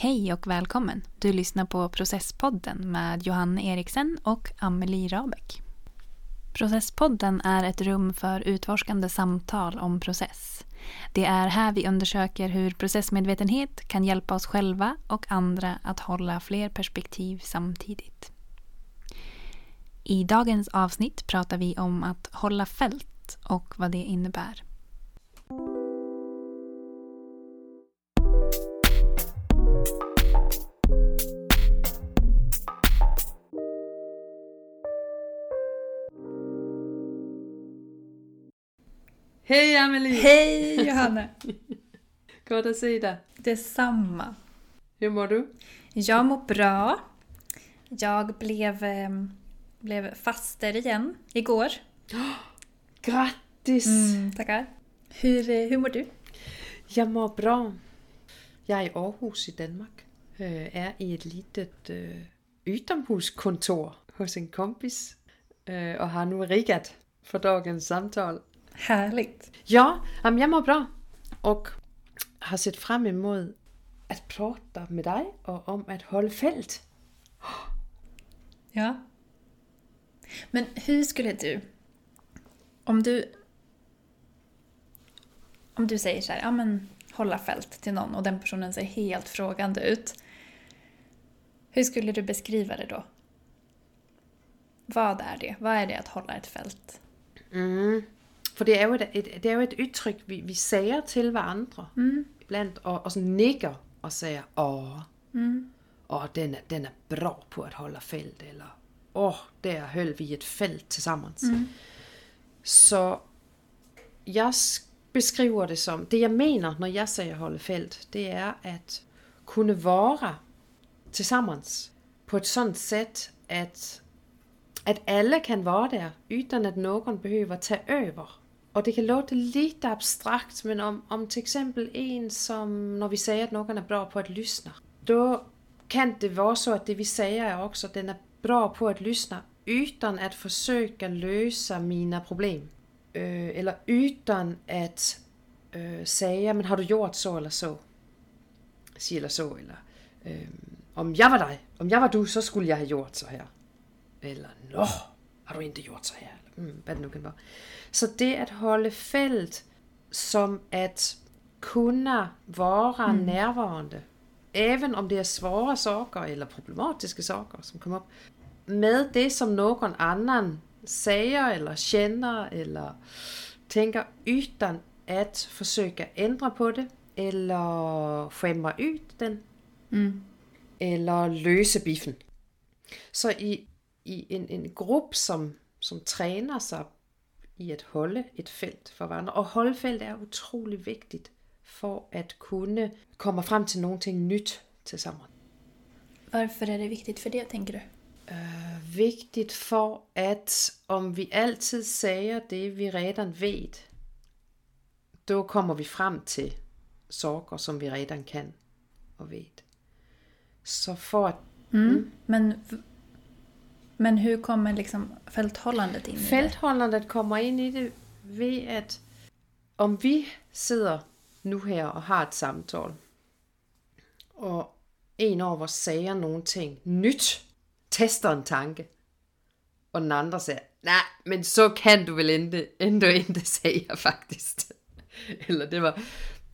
Hej och välkommen! Du lyssnar på Processpodden med Johanne Eriksen och Amelie Rabeck. Processpodden är ett rum för utforskande samtal om process. Det är här vi undersöker hur processmedvetenhet kan hjälpa oss själva och andra att hålla fler perspektiv samtidigt. I dagens avsnitt pratar vi om att hålla fält och vad det innebär. Hej Amelie! Hej Johanne! Godt at se dig. Detsamma. Hur mår du? Jag mår bra. Jag blev, eh, blev faster igen igår. Grattis! Mm, tackar. Hur, eh, hur mår du? Jeg mår bra. Jeg er i Aarhus i Danmark. Øh, er i et litet øh, yttermhuskontor hos en kompis. Øh, og har nu riggat for dagens samtal. Härligt. Ja, jeg mår bra. Og har set frem imod at prate med dig og om at holde felt. Ja. Men hur skulle du... Om du... Om du säger så här, ja men hålla fält till någon och den personen ser helt frågande ut. Hur skulle du beskriva det då? Vad är det? Vad är det att hålla ett fält? Mm. For det er jo et, et, det er jo et udtryk, vi, vi siger til hverandre mm. iblandt, og, og sådan nikker og siger, åh, mm. åh den, er, den er bra på at holde felt, eller åh, der høll vi et felt til sammen. Mm. Så jeg beskriver det som, det jeg mener, når jeg siger holde felt, det er at kunne være til sammen på et sådan sæt, at at alle kan være der, uden at nogen behøver at tage over. Og det kan låte lidt abstrakt, men om, om til eksempel en, som når vi siger, at nogen er bra på at lyssna, då kan det være så, at det vi siger er også, at den er bra på at lyssna, uden at forsøge at løse mine problem. Øh, eller uden at øh, sige, men har du gjort så eller så? Sig eller så, eller øh, om jeg var dig, om jeg var du, så skulle jeg have gjort så her. Eller, nå, har du ikke gjort så her? Eller, mm, hvad det nu kan være. Så det at holde felt som at kunne være mm. nærværende, even om det er svåre saker eller problematiske saker, som kommer op, med det, som nogen anden siger, eller kender, eller tænker, uden at forsøge at ændre på det, eller fremmer ud den, Mm. eller løse biffen. Så i, i en, en gruppe, som, som træner sig i at holde et felt for hverandre, og holde felt er utrolig vigtigt for at kunne komme frem til nogle ting nyt til sammen. Varför är det viktigt för det, tänker du? Øh, vigtigt for at om vi altid siger det, vi redan ved, då kommer vi frem til saker, som vi redan kan og ved. Så for at Mm. Men, men hur kommer liksom fälthållandet in i det? Kommer ind i det ved, at om vi sidder nu her og har et samtal, og en over os siger nogle ting nyt, tester en tanke, og den andre siger, nej, men så kan du vel ikke, end du sagde jeg faktisk. Eller det var,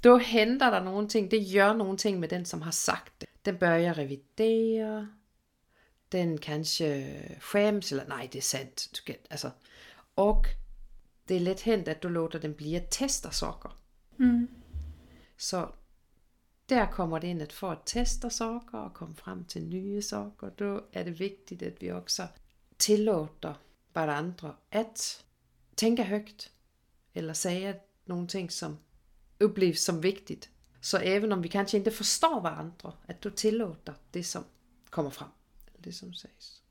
då henter der nogle ting, det gør nogle ting med den, som har sagt det. Den bør jeg revidere, den kanskje skäms, eller nej, det er sandt. Du kan, altså, og det er let hent, at du låter dem blive at teste saker. Mm. Så der kommer det ind, at for at teste saker og komme frem til nye saker, då er det vigtigt, at vi også tillåter hverandre at tænke højt, eller sige nogle ting, som opleves som vigtigt. Så even om vi kanskje ikke forstår hverandre, at du tillåter det, som kommer frem, det, som siges.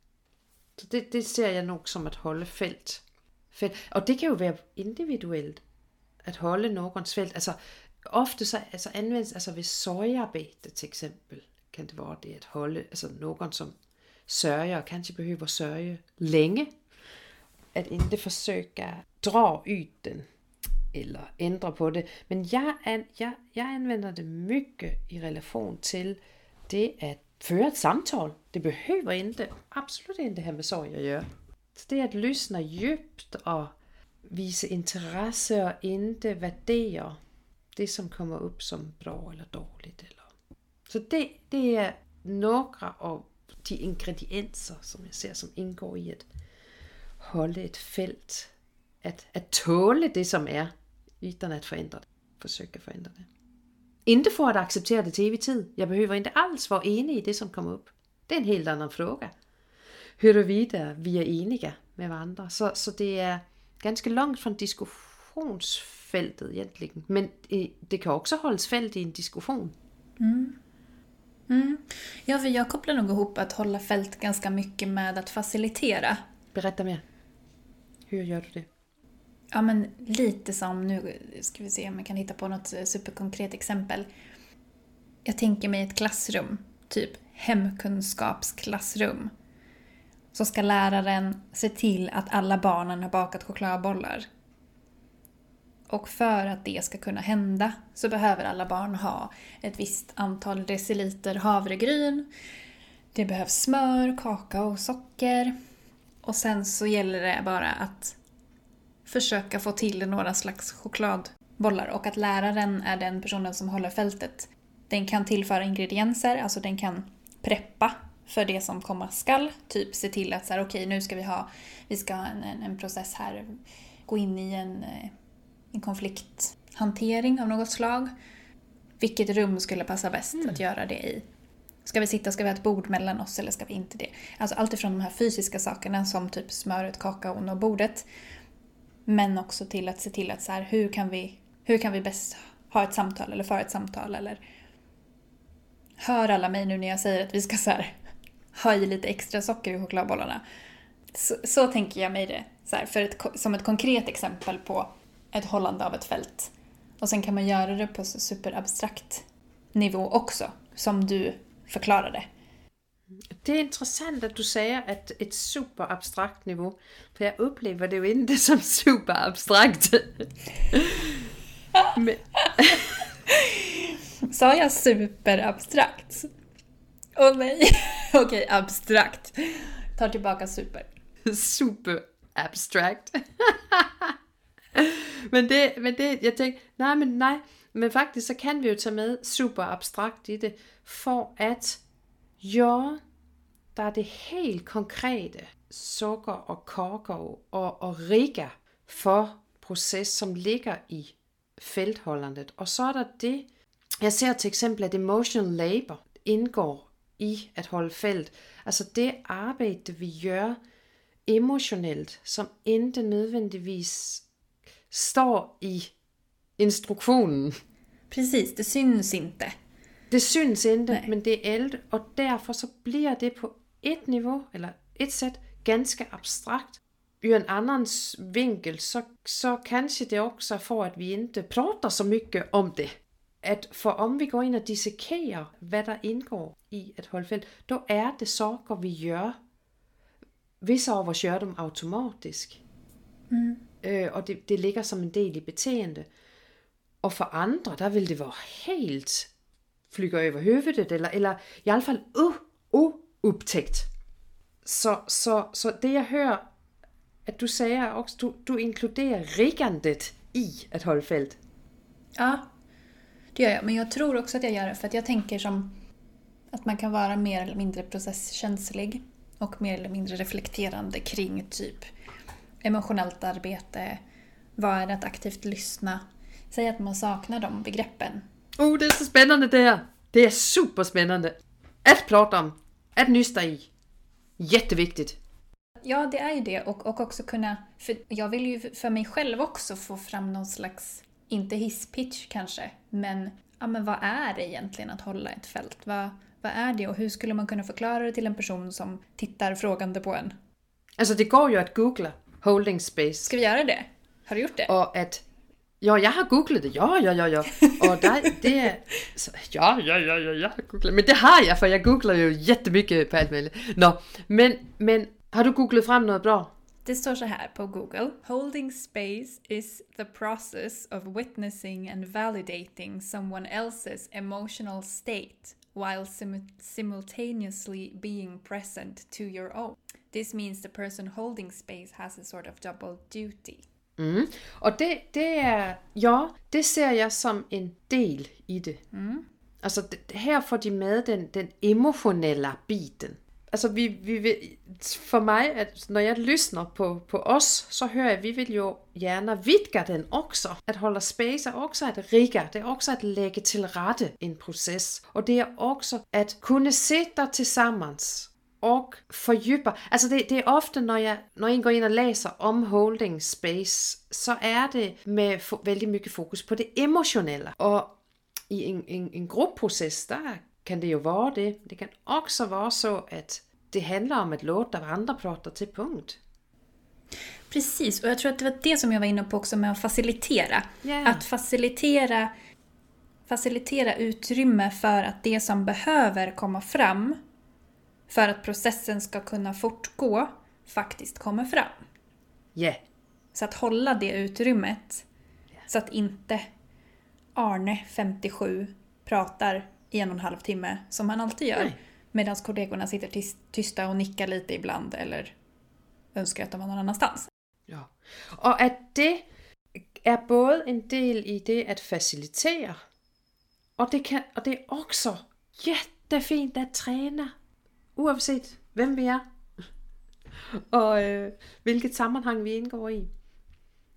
Så det, det ser jeg nok som at holde felt. felt. Og det kan jo være individuelt, at holde nogens felt. Altså, ofte så altså anvendes, altså ved sojabete til eksempel, kan det være det at holde, altså nogen som sørger, og kanskje behøver sørge længe, at ikke forsøge at dra ud den, eller ændre på det. Men jeg, an, jeg, jeg anvender det mycket i relation til det at føre et samtal. Det behøver inte, absolut inte ha med sorg at gøre. Så det är att lyssna djupt och visa intresse och inte värdera det som kommer upp som bra eller dåligt. Eller. Så det, det är några av de ingredienser som jag ser som ingår i at hålla ett fält. Att, att tåle det som är uden att förändra det. Försöka förändra det. Inte för att acceptera det till evig tid. Jag behöver inte alls vara enig i det som kommer upp. Det är en helt annan fråga. Huruvida vi är eniga med varandra. Så, så det är ganska långt från diskussionsfältet egentligen. Men det kan också hållas fält i en diskussion. Mm. Mm. Ja, för jag kopplar nog ihop att hålla fält ganska mycket med att facilitera. Berätta mer. Hur gör du det? Ja, men lite som, nu ska vi se om jag kan hitta på något eh, superkonkret exempel. Jag tänker mig ett klassrum, typ hemkunskapsklassrum. Så ska läraren se till att alla barnen har bakat chokladbollar. Och för att det ska kunna hända så behöver alla barn ha ett visst antal deciliter havregryn. Det behövs smör, kakao och socker. Och sen så gäller det bara att försöka få till några slags chokladbollar och att läraren är den personen som håller fältet. Den kan tillföra ingredienser, alltså den kan preppa för det som komma skall. Typ se till att så här, okej okay, nu ska vi ha, vi ska ha en, en, en process här, gå in i en, eh, en konflikthantering av något slag. Vilket rum skulle passa bäst mm. att göra det i? Ska vi sitta, ska vi ha ett bord mellan oss eller ska vi inte det? Alltså allt ifrån de här fysiska sakerna som typ smöret, kakaon och bordet men också till att se till att så här, hur, kan vi, hur kan vi bäst ha ett samtal eller föra ett samtal eller Hör alla mig nu när jag säger att vi ska så här, ha i lite extra socker i chokladbollarna? Så, så tänker jag mig det, så här, för ett, som ett konkret exempel på ett hållande av ett fält. Och sen kan man göra det på superabstrakt nivå också, som du förklarade. Det är intressant att du säger att ett superabstrakt nivå. För jag upplever det ju inte som superabstrakt. Men... Sa jag superabstrakt? Åh oh, nej. Okej, okay, abstrakt. Tar tillbaka super. Superabstrakt. men det, men det, jag tänkte, nej men nej. Men faktiskt så kan vi ju ta med superabstrakt i det. För att Ja, der er det helt konkrete sukker og korkov og, og rigger for proces, som ligger i felthollandet. Og så er der det, jeg ser til eksempel, at emotional labor indgår i at holde felt. Altså det arbejde, vi gør emotionelt, som ikke nødvendigvis står i instruktionen. Precis, det syns inte. Det inte, Nej. men det är eld och därför så blir det på ett nivå, eller ett sätt, ganska abstrakt. Ur en annan vinkel så, så kanske det också för att vi inte pratar så mycket om det. Att för om vi går in och dissekerar vad det ingår i ett hållfält, då är det saker vi gör. Vissa av oss gör dem automatiskt. Mm. Øh, och det, det ligger som en del i beteende. Och för andra, där vill det vara helt flyger över huvudet eller, eller i alla fall uh, oupptäckt. Så, så, så det jag hör att du säger også, du, du inkluderar riggandet i ett hållfält. Ja, det gör jag. Men jag tror också att jag gör det för att jag tänker som att man kan vara mer eller mindre processkänslig och mer eller mindre reflekterande kring typ emotionellt arbete, vad är det att aktivt lyssna? Säg att man saknar de begreppen Oh, det är så spännande det här. Det är superspännande. Att prata om, att nysta i. Jätteviktigt. Ja, det är ju det. Och, och också kunna... För jag vill ju för mig själv också få fram någon slags, inte hisspitch kanske, men, ja, men vad är det egentligen att hålla ett fält? Vad, vad är det och hur skulle man kunna förklara det till en person som tittar frågande på en? Alltså det går ju att googla holding space. Ska vi göra det? Har du gjort det? Och att Ja, jag har googlat det. Ja, ja, ja, ja. Og där, det... Så, ja, ja, ja, ja, jeg har googlat. Men det har jag, för jag googlar ju jättemycket på allt muligt. Nå, men, men har du googlat fram något bra? Det står så här på Google. Holding space is the process of witnessing and validating someone else's emotional state while sim- simultaneously being present to your own. This means the person holding space has a sort of double duty. Mm. Og det, det er, ja, det ser jeg som en del i det. Mm. Altså det, her får de med den, den emotionelle biten. Altså vi, vi vil, for mig, at når jeg lyssnar på, på os, så hører jeg, at vi vil jo gerne vidga den også. At holde space er også at rigge, det er også at lægge til rette en proces. Og det er også at kunne sætte til sammen og fordyber. Altså det, det er ofte, når jeg, når jeg går ind og læser om holding space, så er det med for, vældig mye fokus på det emotionelle. Og i en, en, en gruppeproces, der kan det jo være det. Det kan også være så, att det handlar om att låta varandra prata till punkt. Precis, och jag tror att det var det som jag var inne på också med att facilitera. Yeah. Att facilitera, facilitera utrymme för att det som behöver komma fram för att processen ska kunna fortgå faktiskt kommer fram. Yeah. Så att hålla det utrymmet. Yeah. Så att inte Arne, 57, pratar i en och en halv timme som han alltid gör. Medan kollegorna sitter tysta och nickar lite ibland eller önskar att de var någon annanstans. Ja. Och att det är både en del i det att facilitera och det, kan, och det är också jättefint att träna oavsett vem vi är och øh, hvilket sammanhang vi indgår i.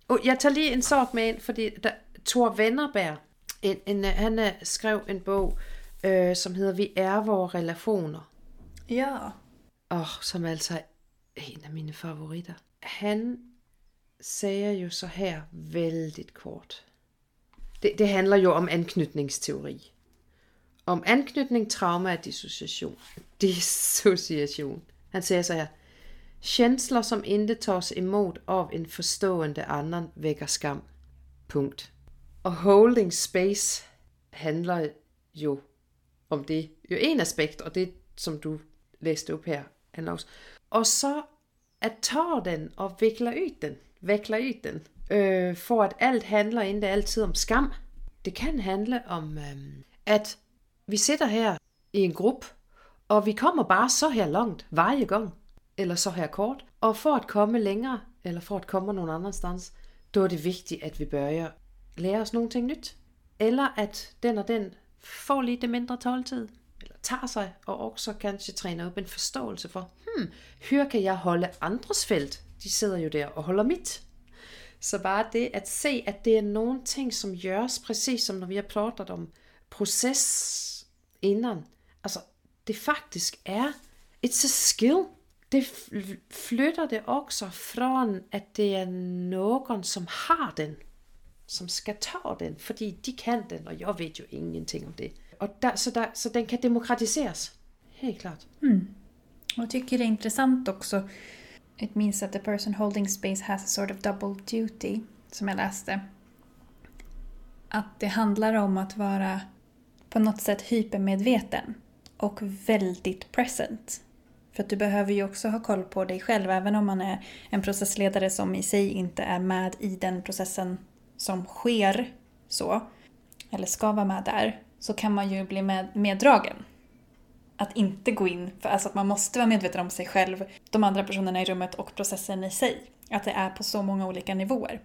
Og jeg tager lige en sak med ind, fordi der, Thor Vennerberg, en, en, han skrev en bog, øh, som hedder Vi er vores relationer. Ja. Og som altså er en af mine favoritter. Han siger jo så her vældig kort. Det, det handler jo om anknytningsteori. Om anknytning, trauma og dissociation. Dissociation. Han siger så her. Känslor som inte tas emot av en forstående annan vækker skam. Punkt. Og holding space handler jo om det. Jo en aspekt, og det som du læste op her, handler også. Og så at tage den og vikle ud den, vikle ud den, øh, for at alt handler ikke altid om skam. Det kan handle om, øh, at vi sitter her i en gruppe, og vi kommer bare så her langt hver gang, eller så her kort. Og for at komme længere, eller for at komme nogen anden stans, då er det vigtigt, at vi bør lære os nogle ting nyt. Eller at den og den får lidt mindre tåltid, eller tager sig, og også kanskje træner op en forståelse for, hmm, her kan jeg holde andres felt. De sidder jo der og holder mit. Så bare det at se, at det er nogle ting, som gøres præcis som når vi har plottet om proces inden. Altså, det faktisk er, it's a skill. Det flytter det også fra, at det er nogen, som har den, som skal tage den, fordi de kan den, og jeg ved jo ingenting om det. Och där, så, där, så den kan demokratiseras. Helt klart. Mm. Och jag tycker det är intressant också. It means that the person holding space has a sort of double duty, som jag läste. Att det handlar om att vara på något sätt hypermedveten och väldigt present. För att du behöver ju också ha koll på dig själv, även om man är en processledare som i sig inte är med i den processen som sker så, eller ska vara med där, så kan man ju bli med, meddragen. Att inte gå in, för alltså att man måste vara medveten om sig själv, de andra personerna i rummet och processen i sig. Att det är på så många olika nivåer.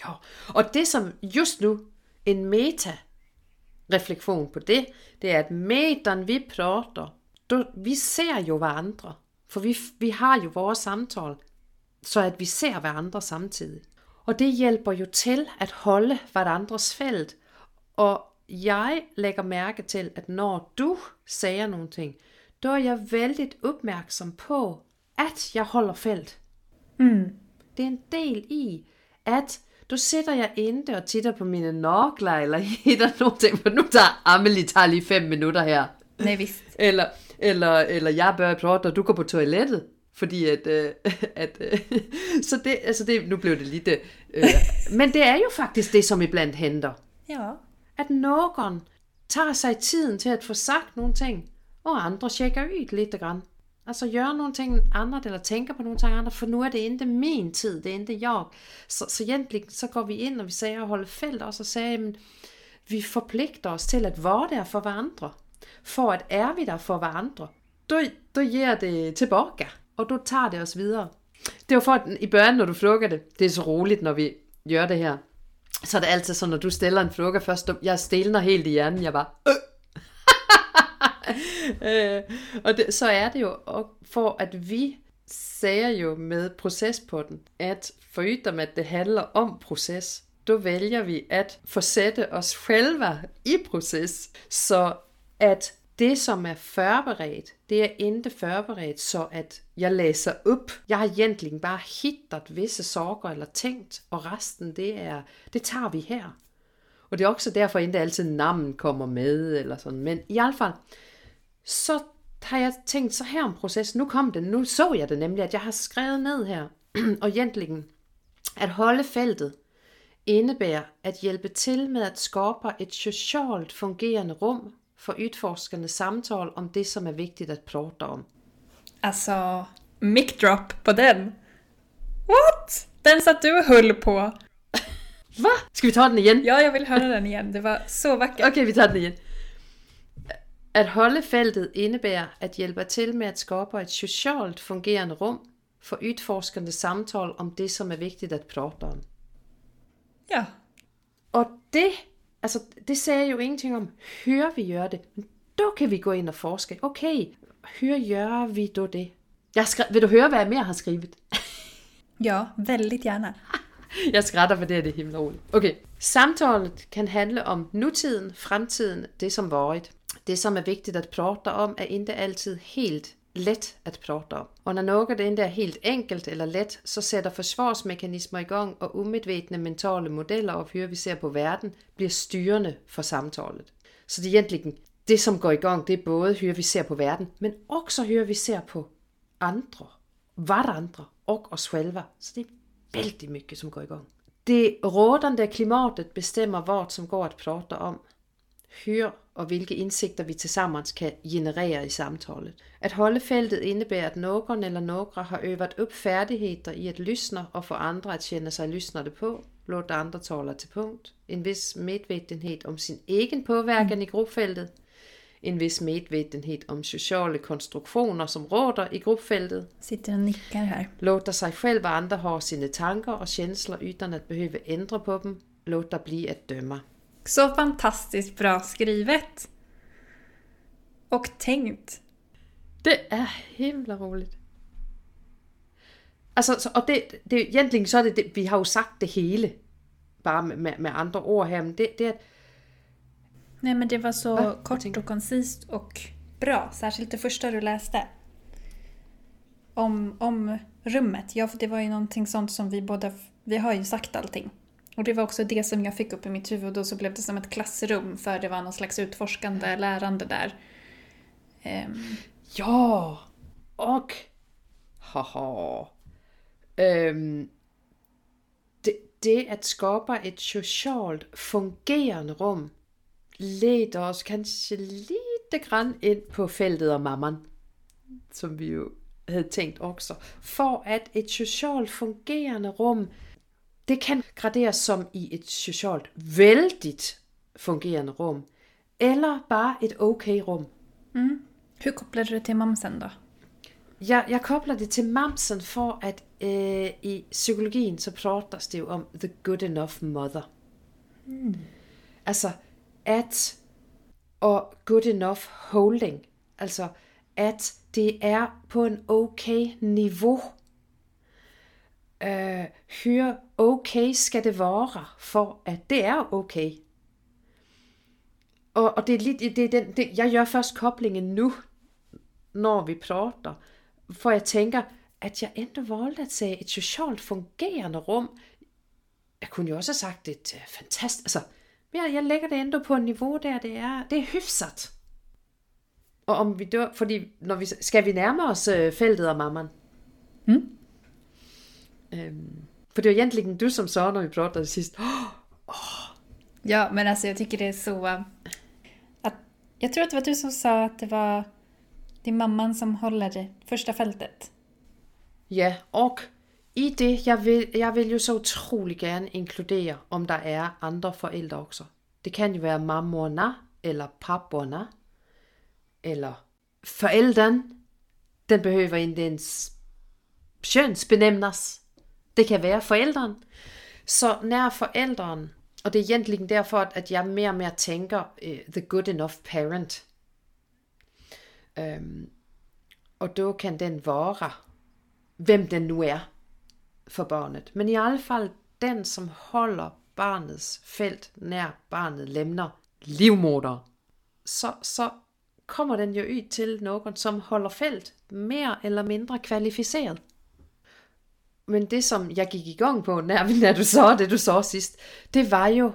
Ja, och det som just nu, en meta meta-reflektion på det, det är att medan vi pratar, då, vi ser ju varandra. För vi, vi har ju våra samtal, så att vi ser varandra samtidigt. Og det hjælper jo til at holde hverandres felt. Og jeg lægger mærke til, at når du siger nogle ting, då er jeg vældig opmærksom på, at jeg holder felt. Mm. Det er en del i, at du sidder jeg inde og titter på mine nokler, eller hitter nogle ting, for nu tager Amelie tager lige fem minutter her. Nej, vist. Eller, eller, eller jeg bør prøve, og du går på toilettet. Fordi at, øh, at øh, så det, altså det, nu blev det lidt, øh, men det er jo faktisk det, som iblandt henter. Ja. At nogen tager sig tiden til at få sagt nogle ting, og andre tjekker ud lidt grann. Altså gøre nogle ting andet, eller tænke på nogle ting andre, for nu er det ikke min tid, det er ikke jeg. Så, så egentlig så går vi ind, og vi sagde at holde felt også, og sagde, at vi forpligter os til at være der for hverandre. For at er vi der for hverandre, du, då ger det tilbage, og du tager det os videre. Det var for, at i børn, når du flukker det, det er så roligt, når vi gør det her, så er det altid sådan, når du stiller en flukker først, jeg stelner helt i hjernen, jeg bare, øh. øh, og det, så er det jo for, at vi sager jo med proces på den, at foruden at det handler om proces, då vælger vi at forsætte os selv i proces, så at det, som er forberedt, det er ikke forberedt, så at jeg læser op. Jeg har egentlig bare hittet visse sorger eller tænkt, og resten, det er, det tager vi her. Og det er også derfor, ikke altid navn kommer med, eller sådan. Men i hvert fald, så har jeg tænkt så her om processen. Nu kom det, nu så jeg det nemlig, at jeg har skrevet ned her, og egentlig, at holde feltet indebærer at hjælpe til med at skabe et socialt fungerende rum for udforskende samtal om det, som er vigtigt at prate om. Alltså, mic drop på den. What? Den satt du och höll på. Va? Ska vi ta den igen? Ja, jag vill höra den igen. Det var så vackert. Okej, okay, vi tager den igen. At holde feltet indebærer at hjælpe til med at skabe et socialt fungerende rum for udforskende samtal om det, som er vigtigt at prate om. Ja. Og det, altså, det sagde jo ingenting om, hører vi gøre det? Men då kan vi gå ind og forske. Okay, hur gør vi då det? Jeg skrev, vil du høre, hvad jeg mere har skrevet? ja, väldigt gärna. Jeg skrætter, for det er det himla roligt. Okay. Samtalet kan handle om nutiden, fremtiden, det som varit. Det som er vigtigt at prata om, er ikke altid helt let at prate om. Og når noget det er helt enkelt eller let, så sætter forsvarsmekanismer i gang, og umedvetne mentale modeller og hur vi ser på verden, bliver styrende for samtalet. Så det er egentlig det, som går i gang, det er både hur vi ser på verden, men også hur vi ser på andre, varandra og os själva. Så det er vældig mycket, som går i gang. Det rådende klimatet bestemmer, hvad som går at prate om. Hør og hvilke indsigter vi tilsammen kan generere i samtalet. At holde feltet indebærer, at nogen eller nogle har øvet op færdigheder i at lysne og få andre at kende sig lysnede på, låte andre tale til punkt, en vis medvetenhed om sin egen påvirkning i gruppefeltet, en vis medvetenhed om sociale konstruktioner, som råder i gruppefeltet. Sitter og nikker her. Låter sig selv, og andre har sine tanker og känslor uden at behøve ændre på dem. Låter blive at dømme. Så fantastiskt bra skrivet. Och tänkt. Det er himla roligt. Altså, så, og det, det, egentlig så er det, det, vi har jo sagt det hele, bare med, med, med andre ord her, men det, det er, Nej men det var så Va? kort och koncist och bra, särskilt det första du läste. Om, om rummet, ja för det var ju någonting sånt som vi båda, vi har ju sagt allting. Och det var också det som jag fick upp i mitt huvud och då så blev det som ett klassrum för det var någon slags utforskande lärande där. Um. Ja! Och... Haha. Um, det, det at skapa et socialt fungerende rum leder os kanskje lite grann ind på feltet om mamman, som vi jo havde tænkt også. For at et socialt fungerende rum det kan graderes som i et socialt vældigt fungerende rum, eller bare et okay rum. Mm. Hur kopplar du det til mamsen då? Jeg, jeg kobler det til mamsen for, at øh, i psykologien så prates det jo om the good enough mother. Mm. Altså, at og good enough holding. Altså, at det er på en okay niveau øh, høre, okay skal det være, for at det er okay. Og, og det er lidt, det er den, det, jeg gør først koblingen nu, når vi prater, for jeg tænker, at jeg endda valgte at sige et socialt fungerende rum. Jeg kunne jo også have sagt et uh, fantastisk, altså, jeg, jeg lægger det endda på et niveau der, det er, det er hyfsat. Og om vi dør, fordi når vi, skal vi nærme os uh, feltet og mamman? Mm? Um, för det var egentligen du som sa när vi pratade sist. Oh. Ja, men alltså jag tycker det är så... Att, jag tror att det var du som sa att det var din mamman som håller det första fältet. Ja, och i det, jag vill, jag vill ju så otroligt gärna inkludera om det är andra föräldrar också. Det kan ju vara mammorna eller papporna. eller föräldern, den behöver inte ens könsbenämnas. Det kan være forældren. Så när föräldern, och det är egentligen därför att jag mer och mer tänker uh, øh, the good enough parent. Øhm, um, och då kan den vara vem den nu är för barnet. Men i alla fald den som håller barnets felt nær barnet lämnar livmoder. Så, så kommer den jo ud til nogen, som holder felt mere eller mindre kvalificeret. Men det, som jeg gik i gang på, når, når du så det, du så sidst, det var jo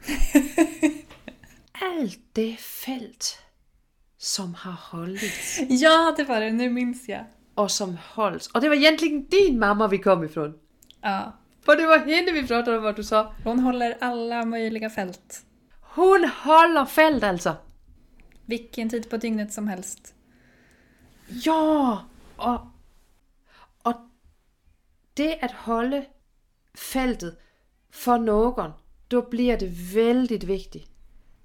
alt det felt, som har holdt. Ja, det var det. Nu minns jag. Og som holdt. Og det var egentligen din mamma, vi kom ifrån. Ja. For det var hende, vi pratade om, hvad du sa. Hon håller alla möjliga fält. Hun holder felt, altså. Vilken tid på dygnet som helst. Ja, og det at holde feltet for nogen, då bliver det vældig vigtigt,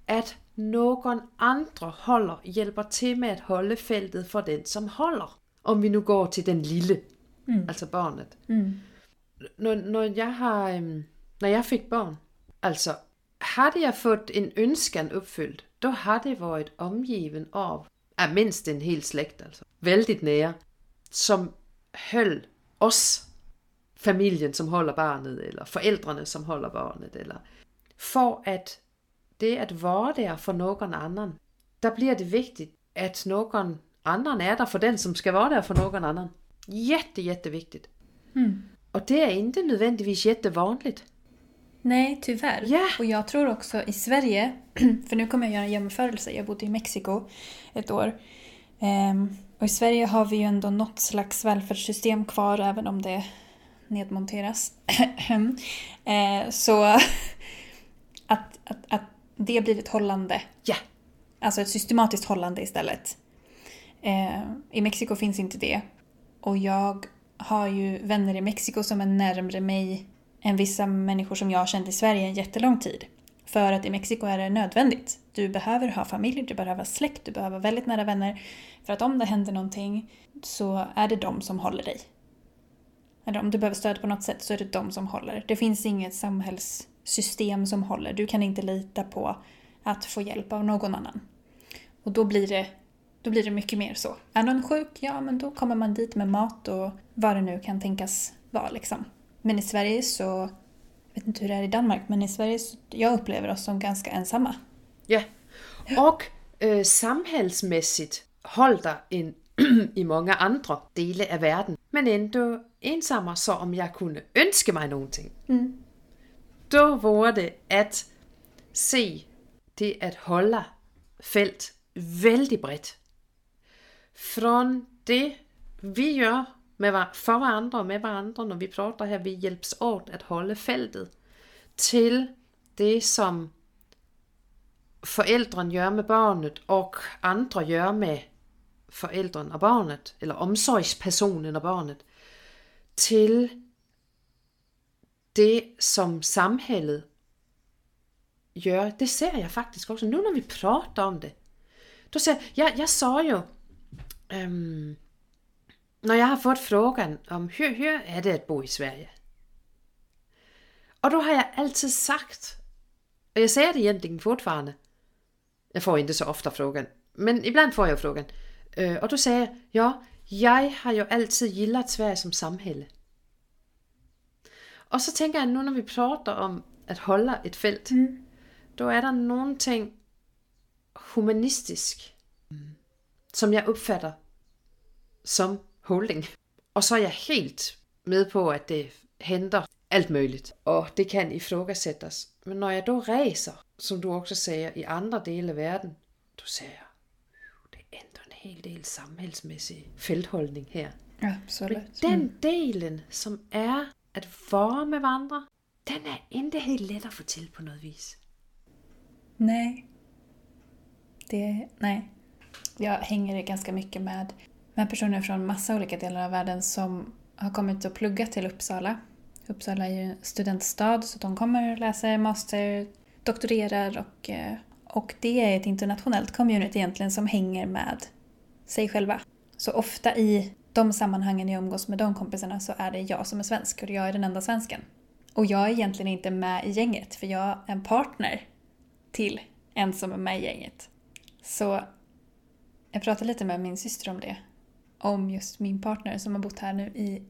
at nogen andre holder, hjælper til med at holde feltet for den, som holder. Om vi nu går til den lille, mm. altså barnet. Mm. Når, når jeg har, øhm, når jeg fik børn, altså, havde jeg fået en ønskan opfyldt, då har det varit omgiven av, ja, mindst en hel slægt altså, vældigt nære, som höll os, familien som holder barnet, eller forældrene som holder barnet, eller for at det at være der for nogen anden, der bliver det vigtigt, at nogen anden er der for den, som skal være der for nogen anden. Jätte, jätteviktigt. Mm. Och det är inte nödvändigtvis jättevanligt. Nej, tyvärr. Ja. Och jag tror också i Sverige, för nu kommer jag göra en jämförelse, jag bodde i Mexiko ett år. Ehm, och i Sverige har vi ju ändå något slags välfärdssystem kvar även om det nedmonteras. Ehm, så att, att, att det blir ett hållande, Ja, alltså ett systematiskt hållande istället. Ehm, I Mexiko finns inte det. Och jag har ju vänner i Mexiko som är närmre mig än vissa människor som jag har känt i Sverige en jättelång tid. För att i Mexiko är det nödvändigt. Du behöver ha familj, du behöver ha släkt, du behöver väldigt nära vänner. För att om det händer någonting så är det de som håller dig. Eller om du behöver stöd på något sätt så är det de som håller. Det finns inget samhällssystem som håller. Du kan inte lita på att få hjälp av någon annan. Och då blir det, då blir det mycket mer så. Är någon sjuk, ja men då kommer man dit med mat och vad det nu kan tänkas vara liksom. Men i Sverige så, jag vet inte hur det är i Danmark, men i Sverige så, jag upplever oss som ganska ensamma. ja. och eh, samhällsmässigt håller en i mange andre dele af verden, men ändå ensammer, så om jeg kunne ønske mig någonting, Mm. då var det at se det at holde felt vældig bredt. Från det vi gør med, for hverandre og med hverandre, når vi prater her, vi hjælps åt at holde feltet, til det som forældren gør med barnet, og andre gør med forældren og barnet, eller omsorgspersonen og barnet, til det, som samhället gør, det ser jeg faktisk også. Nu når vi prater om det, då ser jeg, jeg så jo, øhm, når jeg har fået frågan om, hur, hur er det at bo i Sverige? Og då har jeg altid sagt, og jeg säger det egentlig fortfarande, jeg får inte så ofta frågan, men ibland får jag frågan, øh, og då sagde jeg, ja, jeg har jo altid gillat Sverige som samhälle. Og så tænker jeg nu, når vi prater om at holde et felt, Mm. då er der nogle ting humanistisk, som jeg opfatter som holding. Og så er jeg helt med på, at det henter alt muligt. Og det kan ifrågasættes. Men når jeg då rejser, som du også siger, i andre dele af verden, då ser jeg, "Uh, det ændrer en hel del samhællsmæssig feltholdning her. Absolut. Den delen, som er at være med hverandre, den er ikke helt let at få til på noget vis. Nej. Det, nej. Jag hänger ganska mycket med, med personer från massa olika delar av världen som har kommit och pluggat till Uppsala. Uppsala är ju en studentstad så de kommer och läser master, doktorerar och, eh, Och det är ett internationellt community egentligen som hänger med sig själva. Så ofta i de sammanhangen jag umgås med de kompisarna så är det jag som är svensk och jag är den enda svensken. Och jag är egentligen inte med i gänget för jag är en partner till en som är med i gänget. Så jag pratade lite med min syster om det. Om just min partner som har bott här nu i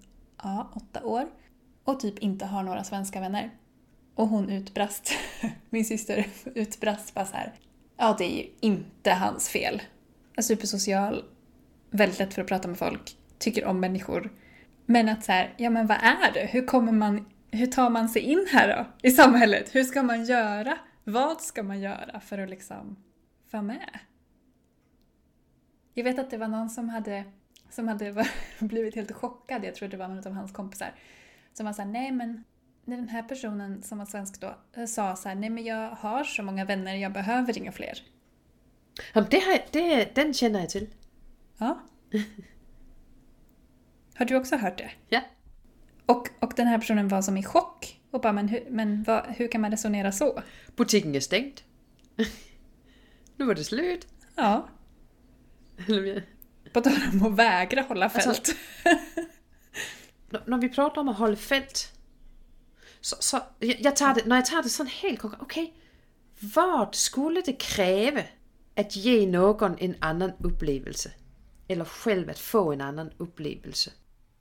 ja, åtta år och typ inte har några svenska vänner. Och hon utbrast, min syster utbrast bara så här. Ja, det är ju inte hans fel. Är supersocial, väldigt lätt för att prata med folk, tycker om människor. Men att så här, ja men vad är det? Hur kommer man, hur tar man sig in här då? I samhället? Hur ska man göra? Vad ska man göra för att liksom vara med? Jag vet att det var någon som hade, som hade blivit helt chockad, jag tror det var någon av hans kompisar, som var såhär, nej men när den här personen som var svensk då eh, sa så här, nej men jag har så många vänner, jag behöver inga fler. Ja, det har, det, den känner jag till. Ja. Har du också hört det? Ja. Och, och den här personen var som i chock. Och bara, men, hur, men vad, hur kan man resonera så? Butiken är stängd. nu var det slut. Ja. På tal om att vägra hålla fält. Alltså, när vi pratar om att hålla fält. Så, så jag tar det, när jag tar det sån helt konkret. Okej. Okay, vad skulle det kräva att ge någon en annan upplevelse? Eller själv att få en annan upplevelse?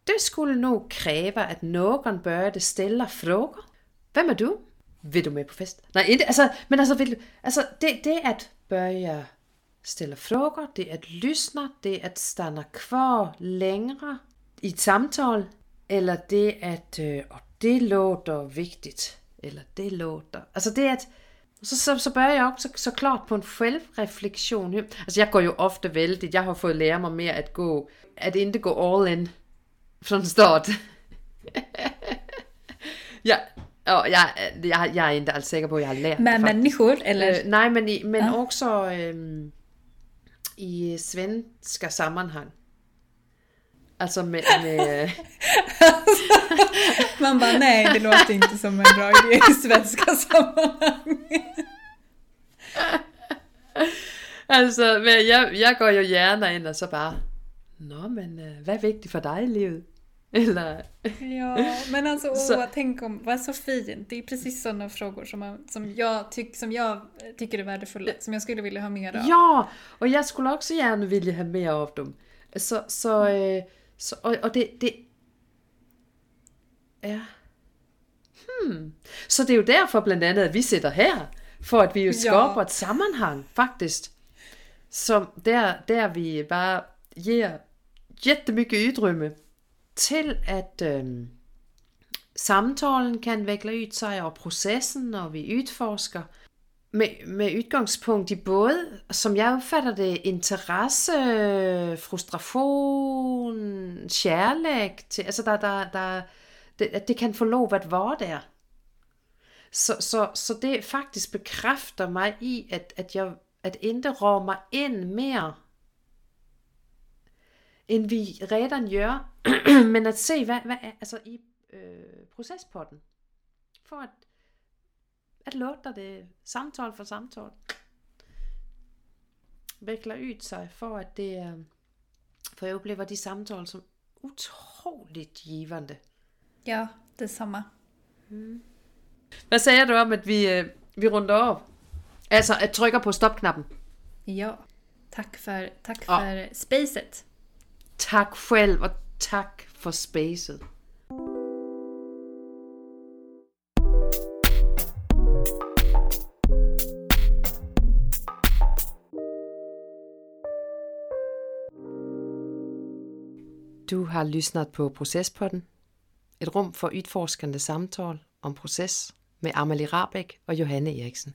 Det skulle nog kräva att någon började ställa frågor. Vem är du? Vill du med på fest? Nej, inte, alltså, men alltså, vill, alltså det, det är att börja ställa frågor, det är att lyssna, det är att stanna kvar längre i ett samtal. Eller det är att, øh, och det låter viktigt. Eller det låter, alltså det är att så, så, så börjar jag också såklart på en självreflektion. Alltså jag går ju ofta väldigt, jag har fått lära mig mer att gå, att inte gå all in från start. ja, Ja, jag, jag, jag är inte alls säker på att jag har lärt Med människor eller? Uh, nej, men, i, men ja. också um, i svenska sammanhang. Alltså med... med... Man bara nej, det låter inte som en bra idé i svenska sammanhang. alltså, men jag, jag går ju gärna in och så bara... Nå, men øh, vad är viktigt för dig i livet? Eller... Ja, men alltså åh, så... tänk om, vad så fint. Det är precis sådana frågor som, man, som, jag tyck, som jag tycker är värdefulla, som jag skulle vilja ha mer av. Ja, och jag skulle också gärna vilja ha mer av dem. Så, så, øh, så och, och det, det... Ja. Hmm. Så det är ju därför bland annat att vi sitter här. För att vi ju skapar ja. ett sammanhang faktiskt. Som där, där vi bara ger jättemycket utrymme til at øh, samtalen kan vikle ud sig, og processen, når vi udforsker, med, med udgangspunkt i både, som jeg opfatter det, interesse, frustration, kærlighed. til, altså der, der, der, det, at det kan få lov at være der. Så, så, så det faktisk bekræfter mig i, at, at jeg at ikke rår mig ind mere end vi redan gør, men at se, hvad, hvad er, altså i øh, procespotten, for at, at låta det samtal for samtal veckla ut sig för att det för jag upplever de samtal som otroligt givande. Ja, detsamma. Mm. Vad säger du om att vi, øh, vi rundar av? Alltså att trycka på stoppknappen. Ja, tack för, tack ja. för spacet. Tak själv och tack för spacet. Har lyssnat på Processpodden, et rum for udforskende samtal om proces med Amalie Rabeck og Johanne Eriksen.